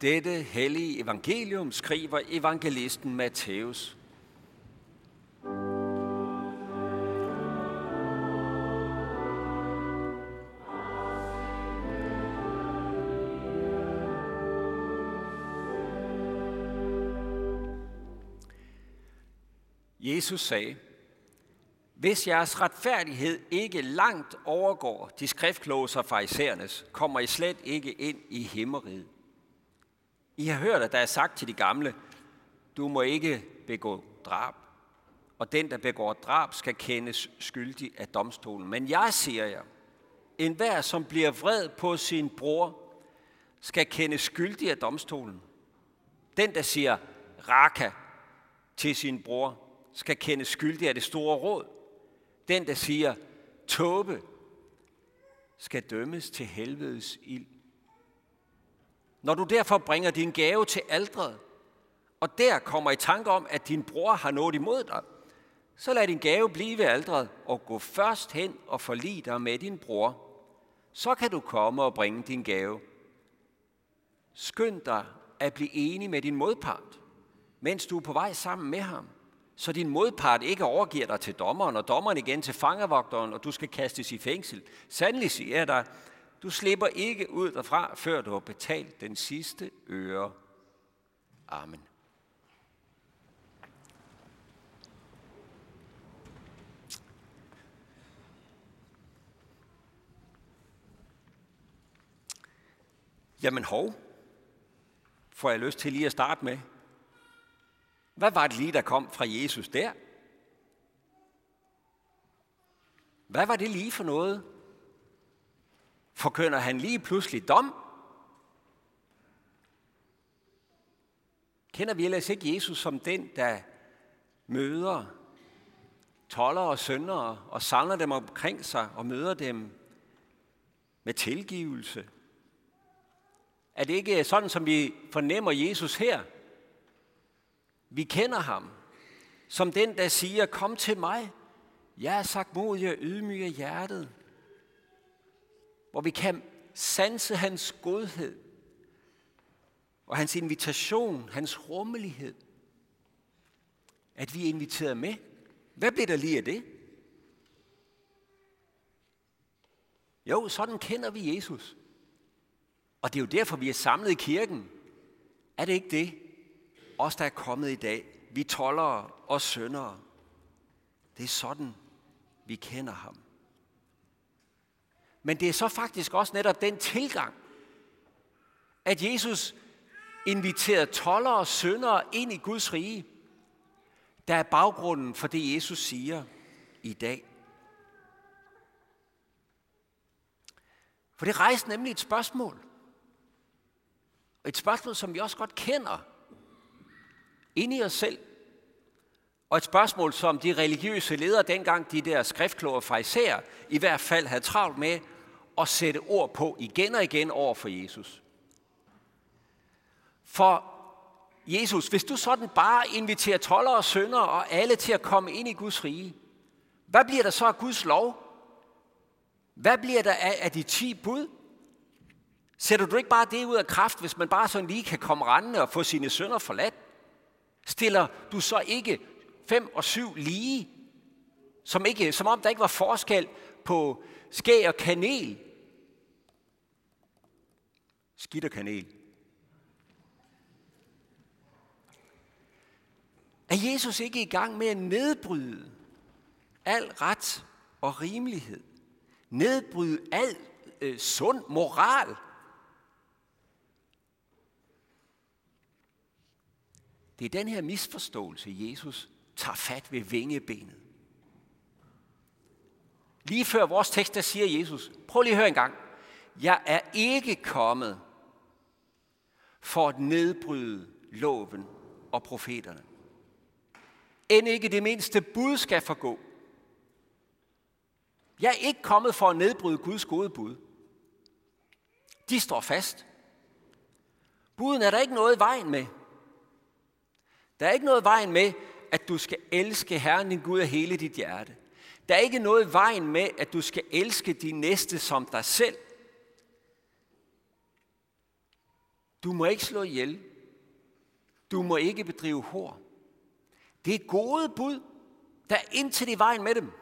Dette hellige evangelium skriver evangelisten Matthæus. Jesus sagde, hvis jeres retfærdighed ikke langt overgår de skriftkloge og farisæernes, kommer I slet ikke ind i himmeriget. I har hørt, at der er sagt til de gamle, du må ikke begå drab, og den, der begår drab, skal kendes skyldig af domstolen. Men jeg siger jer, enhver, som bliver vred på sin bror, skal kendes skyldig af domstolen. Den, der siger raka til sin bror, skal kendes skyldig af det store råd. Den, der siger tåbe, skal dømmes til helvedes ild. Når du derfor bringer din gave til aldret, og der kommer i tanke om, at din bror har noget imod dig, så lad din gave blive ved aldret og gå først hen og forlig dig med din bror. Så kan du komme og bringe din gave. Skynd dig at blive enig med din modpart, mens du er på vej sammen med ham, så din modpart ikke overgiver dig til dommeren, og dommeren igen til fangevogteren, og du skal kastes i fængsel. Sandelig siger jeg dig, du slipper ikke ud derfra, før du har betalt den sidste øre. Amen. Jamen hov, får jeg lyst til lige at starte med. Hvad var det lige, der kom fra Jesus der? Hvad var det lige for noget? Forkynder han lige pludselig dom? Kender vi ellers ikke Jesus som den, der møder toller og søndere og samler dem omkring sig og møder dem med tilgivelse? Er det ikke sådan, som vi fornemmer Jesus her? Vi kender ham som den, der siger, kom til mig. Jeg er sagt modig og ydmyg ydmyge hjertet hvor vi kan sanse hans godhed og hans invitation, hans rummelighed. At vi er inviteret med. Hvad bliver der lige af det? Jo, sådan kender vi Jesus. Og det er jo derfor, vi er samlet i kirken. Er det ikke det? Os, der er kommet i dag. Vi tollere og søndere. Det er sådan, vi kender ham. Men det er så faktisk også netop den tilgang, at Jesus inviterer toller og syndere ind i Guds rige, der er baggrunden for det, Jesus siger i dag. For det rejser nemlig et spørgsmål. Et spørgsmål, som vi også godt kender inde i os selv. Og et spørgsmål, som de religiøse ledere dengang, de der skriftkloge fraiserer, i hvert fald havde travlt med at sætte ord på igen og igen over for Jesus. For Jesus, hvis du sådan bare inviterer toller og sønder og alle til at komme ind i Guds rige, hvad bliver der så af Guds lov? Hvad bliver der af, af de ti bud? Sætter du ikke bare det ud af kraft, hvis man bare sådan lige kan komme rendende og få sine sønder forladt? Stiller du så ikke fem og syv lige, som, ikke, som om der ikke var forskel på skæg og kanel. Skidt og kanel. Er Jesus ikke i gang med at nedbryde al ret og rimelighed? Nedbryde al øh, sund moral? Det er den her misforståelse, Jesus tager fat ved vingebenet. Lige før vores tekst, der siger Jesus, prøv lige at høre en gang. Jeg er ikke kommet for at nedbryde loven og profeterne. End ikke det mindste bud skal forgå. Jeg er ikke kommet for at nedbryde Guds gode bud. De står fast. Buden er der ikke noget i vejen med. Der er ikke noget i vejen med, at du skal elske Herren din Gud af hele dit hjerte. Der er ikke noget i vejen med, at du skal elske din næste som dig selv. Du må ikke slå ihjel. Du må ikke bedrive hår. Det er gode bud. Der er intet i vejen med dem.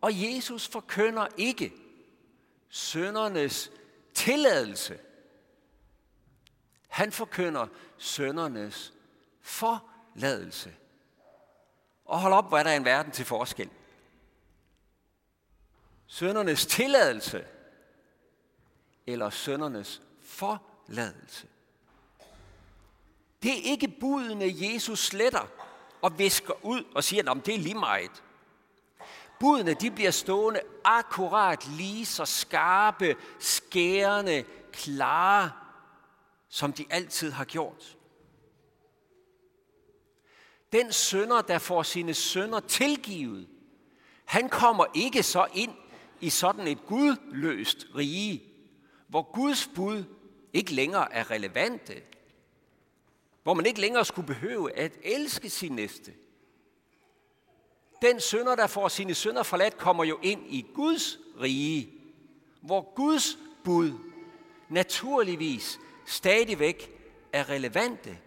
Og Jesus forkynder ikke søndernes tilladelse. Han forkynder søndernes forladelse. Og hold op, hvor er der en verden til forskel. Søndernes tilladelse eller søndernes forladelse. Det er ikke budene, Jesus sletter og visker ud og siger, at det er lige meget. Budene de bliver stående akkurat lige så skarpe, skærende, klare, som de altid har gjort. Den sønder, der får sine sønder tilgivet, han kommer ikke så ind i sådan et gudløst rige, hvor Guds bud ikke længere er relevante, hvor man ikke længere skulle behøve at elske sin næste. Den sønder, der får sine sønder forladt, kommer jo ind i Guds rige, hvor Guds bud naturligvis stadigvæk er relevante.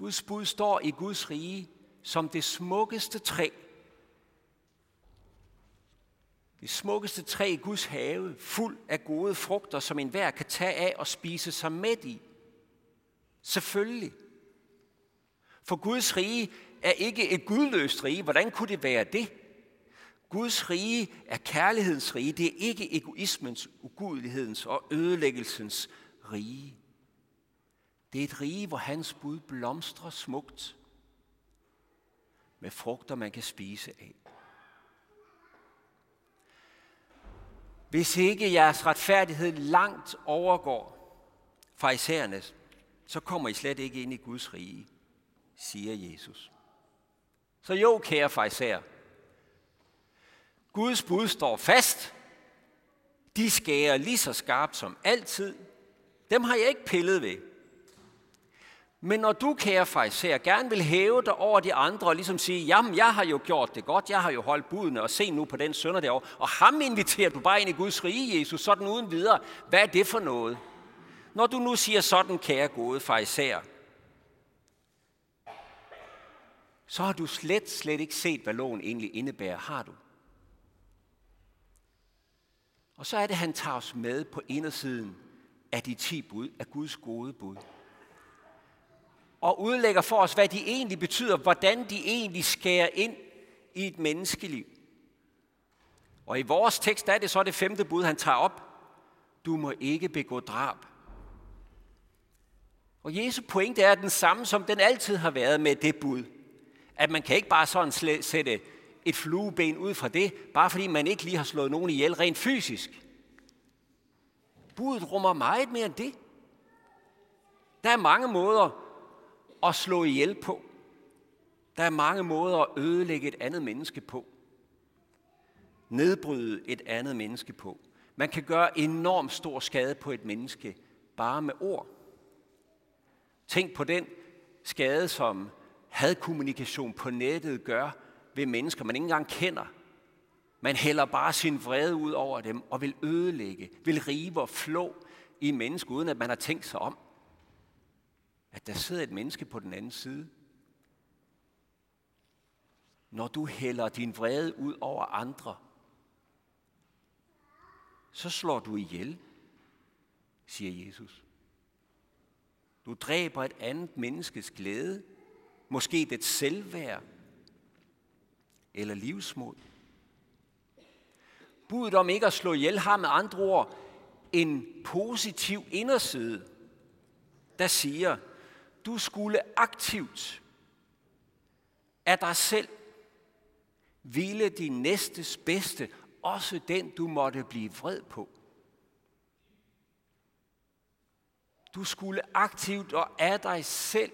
Guds bud står i Guds rige som det smukkeste træ. Det smukkeste træ i Guds have, fuld af gode frugter, som enhver kan tage af og spise sig med i. Selvfølgelig. For Guds rige er ikke et gudløst rige. Hvordan kunne det være det? Guds rige er kærlighedens rige. Det er ikke egoismens, ugudelighedens og ødelæggelsens rige. Det er et rige, hvor hans bud blomstrer smukt med frugter, man kan spise af. Hvis ikke jeres retfærdighed langt overgår farisæernes, så kommer I slet ikke ind i Guds rige, siger Jesus. Så jo, kære farisæer, Guds bud står fast. De skærer lige så skarpt som altid. Dem har jeg ikke pillet ved. Men når du, kære fejser, gerne vil hæve dig over de andre og ligesom sige, jamen, jeg har jo gjort det godt, jeg har jo holdt budene, og se nu på den sønder derovre, og ham inviterer du bare ind i Guds rige, Jesus, sådan uden videre. Hvad er det for noget? Når du nu siger sådan, kære gode fejser, så har du slet, slet ikke set, hvad loven egentlig indebærer, har du? Og så er det, han tager os med på indersiden af de ti bud, af Guds gode bud og udlægger for os, hvad de egentlig betyder, hvordan de egentlig skærer ind i et menneskeliv. Og i vores tekst er det så det femte bud, han tager op. Du må ikke begå drab. Og Jesu pointe er den samme, som den altid har været med det bud. At man kan ikke bare sådan sætte et flueben ud fra det, bare fordi man ikke lige har slået nogen ihjel rent fysisk. Budet rummer meget mere end det. Der er mange måder at slå ihjel på. Der er mange måder at ødelægge et andet menneske på. Nedbryde et andet menneske på. Man kan gøre enormt stor skade på et menneske bare med ord. Tænk på den skade, som hadkommunikation på nettet gør ved mennesker, man ikke engang kender. Man hælder bare sin vrede ud over dem og vil ødelægge, vil rive og flå i mennesker, uden at man har tænkt sig om at der sidder et menneske på den anden side. Når du hælder din vrede ud over andre, så slår du ihjel, siger Jesus. Du dræber et andet menneskes glæde, måske det selvværd eller livsmod. Budet om ikke at slå ihjel har med andre ord en positiv inderside, der siger, du skulle aktivt af dig selv ville din næstes bedste, også den du måtte blive vred på. Du skulle aktivt og af dig selv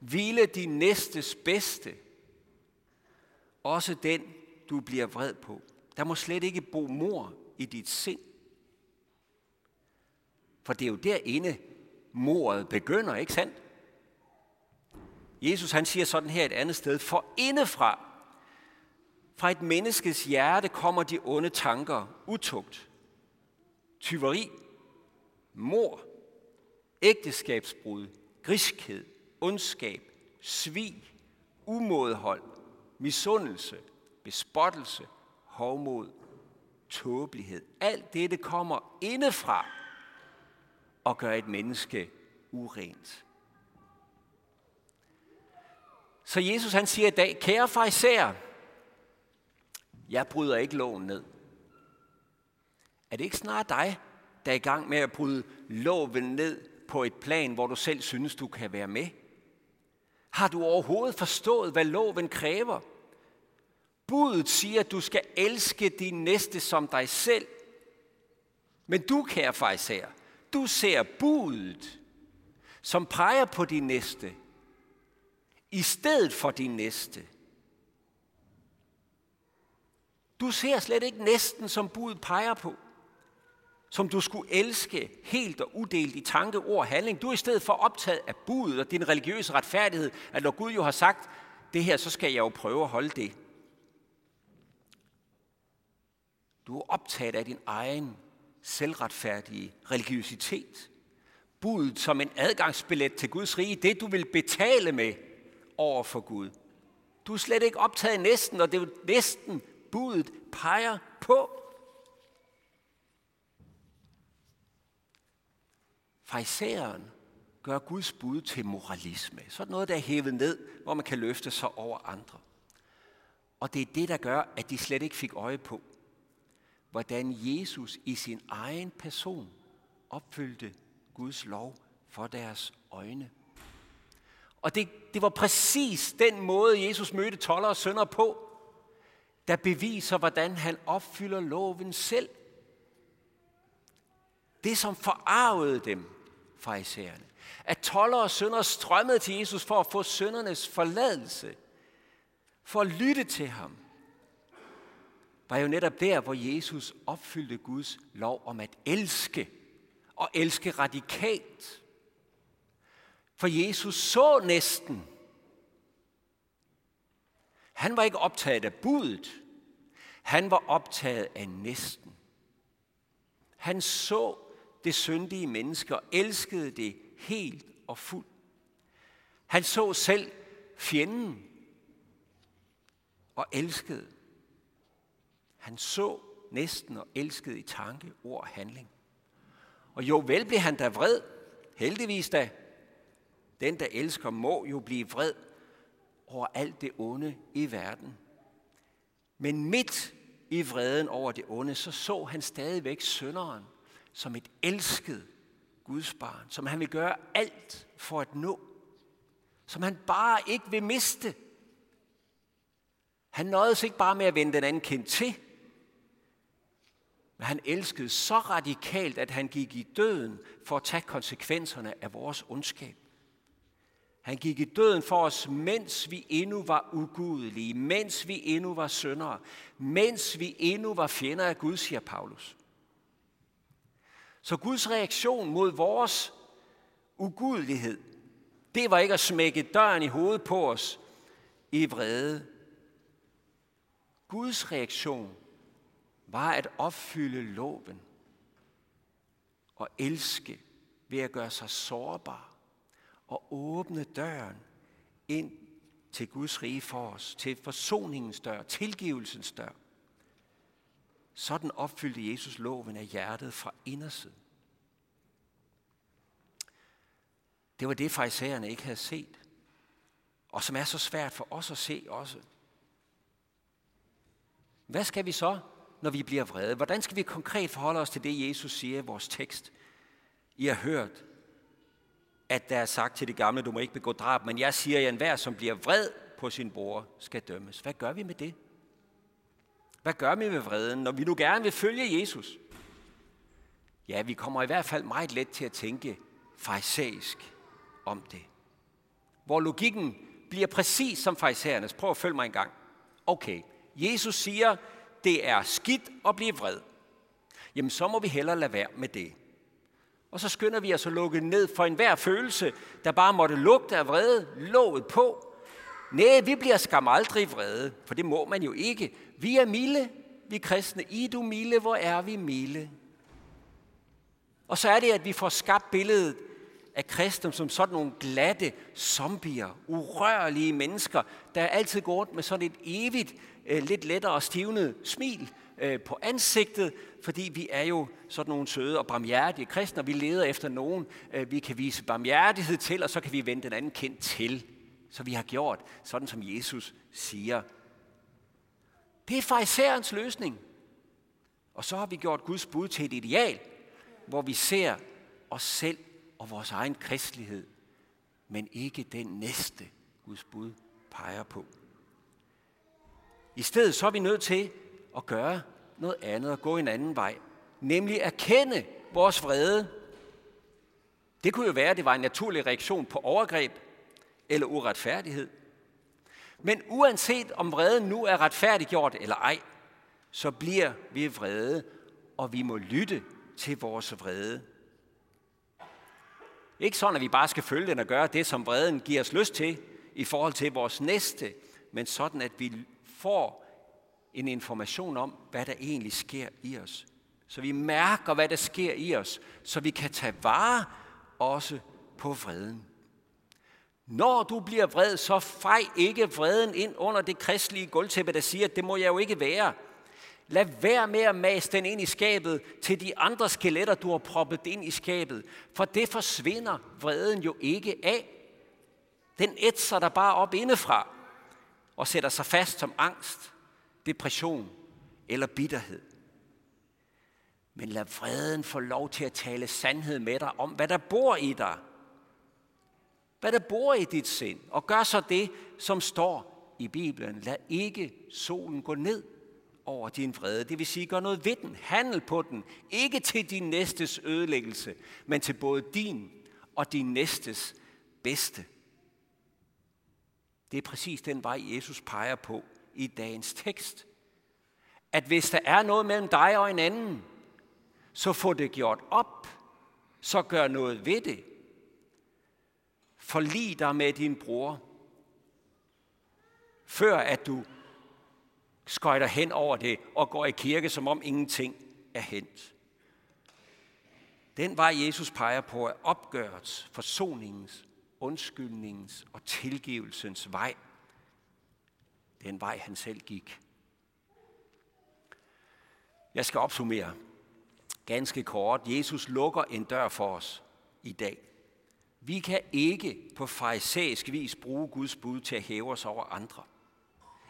ville din næstes bedste, også den du bliver vred på. Der må slet ikke bo mor i dit sind. For det er jo derinde, mordet begynder, ikke sandt? Jesus han siger sådan her et andet sted, for indefra, Fra et menneskes hjerte kommer de onde tanker, utugt, tyveri, mor, ægteskabsbrud, griskhed, ondskab, svig, umådehold, misundelse, bespottelse, hovmod, tåbelighed. Alt dette kommer indefra og gør et menneske urent. Så Jesus han siger i dag, kære fariserer, jeg bryder ikke loven ned. Er det ikke snart dig, der er i gang med at bryde loven ned på et plan, hvor du selv synes, du kan være med? Har du overhovedet forstået, hvad loven kræver? Budet siger, at du skal elske din næste som dig selv. Men du, kære fejser, du ser budet, som peger på din næste, i stedet for din næste. Du ser slet ikke næsten, som budet peger på. Som du skulle elske helt og udelt i tanke, ord og handling. Du er i stedet for optaget af budet og din religiøse retfærdighed, at når Gud jo har sagt, det her, så skal jeg jo prøve at holde det. Du er optaget af din egen selvretfærdige religiøsitet. Budet som en adgangsbillet til Guds rige, det du vil betale med over for Gud. Du er slet ikke optaget næsten, og det er næsten budet peger på. Farisæeren gør Guds bud til moralisme. Sådan noget, der er hævet ned, hvor man kan løfte sig over andre. Og det er det, der gør, at de slet ikke fik øje på, hvordan Jesus i sin egen person opfyldte Guds lov for deres øjne. Og det, det var præcis den måde, Jesus mødte toller og sønder på, der beviser, hvordan han opfylder loven selv. Det, som forarvede dem, farisæerne, at toller og sønder strømmede til Jesus for at få søndernes forladelse, for at lytte til ham, var jo netop der, hvor Jesus opfyldte Guds lov om at elske, og elske radikalt. For Jesus så næsten. Han var ikke optaget af budet. Han var optaget af næsten. Han så det syndige menneske og elskede det helt og fuldt. Han så selv fjenden og elskede. Han så næsten og elskede i tanke, ord og handling. Og jo vel blev han da vred, heldigvis da. Den, der elsker, må jo blive vred over alt det onde i verden. Men midt i vreden over det onde, så så han stadigvæk sønderen som et elsket Guds barn, som han vil gøre alt for at nå, som han bare ikke vil miste. Han nåede ikke bare med at vende den anden kind til, men han elskede så radikalt, at han gik i døden for at tage konsekvenserne af vores ondskab. Han gik i døden for os, mens vi endnu var ugudelige, mens vi endnu var syndere, mens vi endnu var fjender af Gud, siger Paulus. Så Guds reaktion mod vores ugudelighed, det var ikke at smække døren i hovedet på os i vrede. Guds reaktion var at opfylde loven og elske ved at gøre sig sårbar og åbne døren ind til Guds rige for os, til forsoningens dør, tilgivelsens dør. Sådan opfyldte Jesus loven af hjertet fra indersiden. Det var det, farisæerne ikke havde set, og som er så svært for os at se også. Hvad skal vi så når vi bliver vrede? Hvordan skal vi konkret forholde os til det, Jesus siger i vores tekst? I har hørt, at der er sagt til de gamle, du må ikke begå drab, men jeg siger, at enhver, som bliver vred på sin bror, skal dømmes. Hvad gør vi med det? Hvad gør vi med vreden, når vi nu gerne vil følge Jesus? Ja, vi kommer i hvert fald meget let til at tænke farisæisk om det. Hvor logikken bliver præcis som farisæernes. Prøv at følge mig en gang. Okay, Jesus siger, det er skidt at blive vred, jamen så må vi hellere lade være med det. Og så skynder vi os at lukke ned for enhver følelse, der bare måtte lugte af vrede, låget på, Nej, vi bliver skam aldrig vrede, for det må man jo ikke. Vi er milde, vi kristne. I du milde, hvor er vi milde? Og så er det, at vi får skabt billedet af kristne som sådan nogle glatte zombier, urørlige mennesker, der altid går rundt med sådan et evigt, øh, lidt lettere stivnet smil øh, på ansigtet, fordi vi er jo sådan nogle søde og barmhjertige kristne, og vi leder efter nogen, øh, vi kan vise barmhjertighed til, og så kan vi vende den anden kendt til. Så vi har gjort sådan, som Jesus siger. Det er farisæerens løsning. Og så har vi gjort Guds bud til et ideal, hvor vi ser os selv og vores egen kristelighed, men ikke den næste Guds bud peger på. I stedet så er vi nødt til at gøre noget andet og gå en anden vej, nemlig erkende vores vrede. Det kunne jo være, at det var en naturlig reaktion på overgreb eller uretfærdighed. Men uanset om vreden nu er retfærdiggjort eller ej, så bliver vi vrede, og vi må lytte til vores vrede. Ikke sådan, at vi bare skal følge den og gøre det, som vreden giver os lyst til i forhold til vores næste, men sådan, at vi får en information om, hvad der egentlig sker i os. Så vi mærker, hvad der sker i os, så vi kan tage vare også på vreden. Når du bliver vred, så fej ikke vreden ind under det kristelige gulvtæppe, der siger, at det må jeg jo ikke være. Lad være med at mase den ind i skabet til de andre skeletter, du har proppet ind i skabet. For det forsvinder vreden jo ikke af. Den ætser der bare op indefra og sætter sig fast som angst, depression eller bitterhed. Men lad vreden få lov til at tale sandhed med dig om, hvad der bor i dig. Hvad der bor i dit sind. Og gør så det, som står i Bibelen. Lad ikke solen gå ned over din vrede. Det vil sige, gør noget ved den. Handel på den. Ikke til din næstes ødelæggelse, men til både din og din næstes bedste. Det er præcis den vej, Jesus peger på i dagens tekst. At hvis der er noget mellem dig og en anden, så få det gjort op. Så gør noget ved det. Forlig dig med din bror, før at du skøjter hen over det og går i kirke, som om ingenting er hent. Den vej, Jesus peger på, er opgørets, forsoningens, undskyldningens og tilgivelsens vej. Den vej, han selv gik. Jeg skal opsummere ganske kort. Jesus lukker en dør for os i dag. Vi kan ikke på farisæisk vis bruge Guds bud til at hæve os over andre –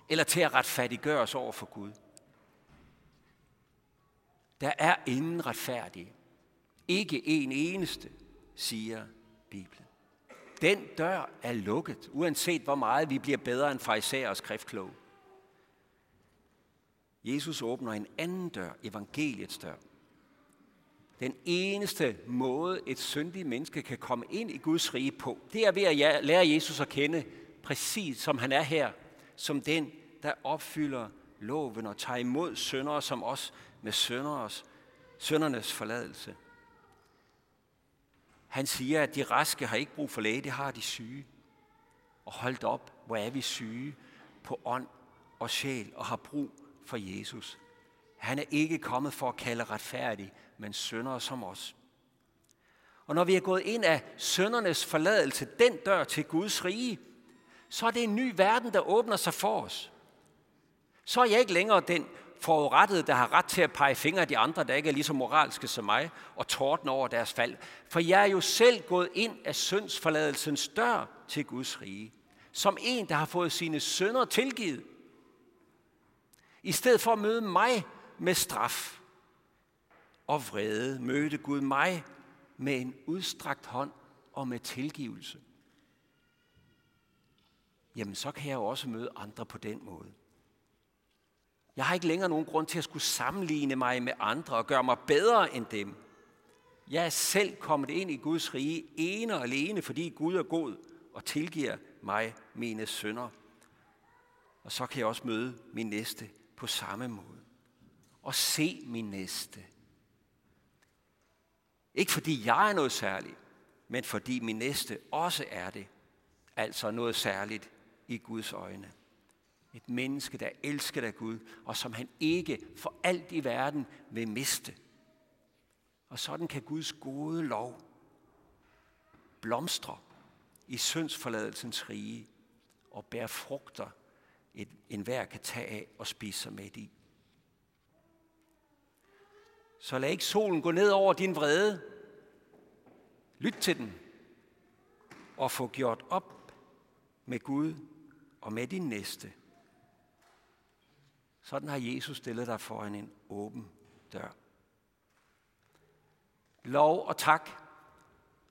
eller til at retfærdiggøre os over for Gud. Der er ingen retfærdige. Ikke en eneste, siger Bibelen. Den dør er lukket, uanset hvor meget vi bliver bedre end farisæer og skriftkloge. Jesus åbner en anden dør, evangeliets dør. Den eneste måde, et syndigt menneske kan komme ind i Guds rige på, det er ved at lære Jesus at kende, præcis som han er her som den, der opfylder loven og tager imod syndere som os med synderes, søndernes forladelse. Han siger, at de raske har ikke brug for læge, det har de syge. Og holdt op, hvor er vi syge på ånd og sjæl og har brug for Jesus. Han er ikke kommet for at kalde retfærdig, men syndere som os. Og når vi er gået ind af søndernes forladelse, den dør til Guds rige, så er det en ny verden, der åbner sig for os. Så er jeg ikke længere den forurettede, der har ret til at pege fingre af de andre, der ikke er lige så moralske som mig, og torden over deres fald. For jeg er jo selv gået ind af syndsforladelsens dør til Guds rige. Som en, der har fået sine sønder tilgivet. I stedet for at møde mig med straf og vrede, mødte Gud mig med en udstrakt hånd og med tilgivelse jamen så kan jeg jo også møde andre på den måde. Jeg har ikke længere nogen grund til at skulle sammenligne mig med andre og gøre mig bedre end dem. Jeg er selv kommet ind i Guds rige ene og alene, fordi Gud er god og tilgiver mig mine sønder. Og så kan jeg også møde min næste på samme måde. Og se min næste. Ikke fordi jeg er noget særligt, men fordi min næste også er det. Altså noget særligt i Guds øjne. Et menneske, der er elsket af Gud, og som han ikke for alt i verden vil miste. Og sådan kan Guds gode lov blomstre i syndsforladelsens rige og bære frugter, en enhver kan tage af og spise sig med i. Så lad ikke solen gå ned over din vrede. Lyt til den og få gjort op med Gud og med din næste. Sådan har Jesus stillet dig foran en åben dør. Lov og tak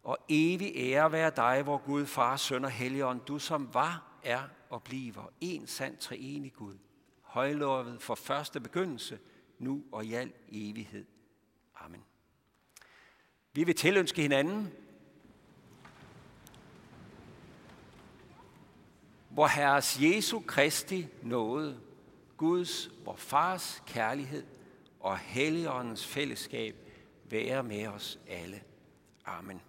og evig ære være dig, vor Gud, Far, Søn og Helligånd, du som var, er og bliver en sand treenig Gud, højlovet for første begyndelse, nu og i al evighed. Amen. Vi vil tilønske hinanden, hvor Herres Jesu Kristi nåde, Guds, vor Fars kærlighed og Helligåndens fællesskab være med os alle. Amen.